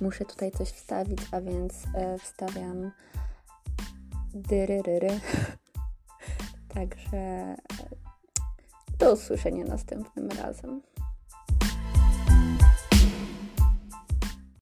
Muszę tutaj coś wstawić, a więc e, wstawiam dyryryry. Także e, do usłyszenia następnym razem.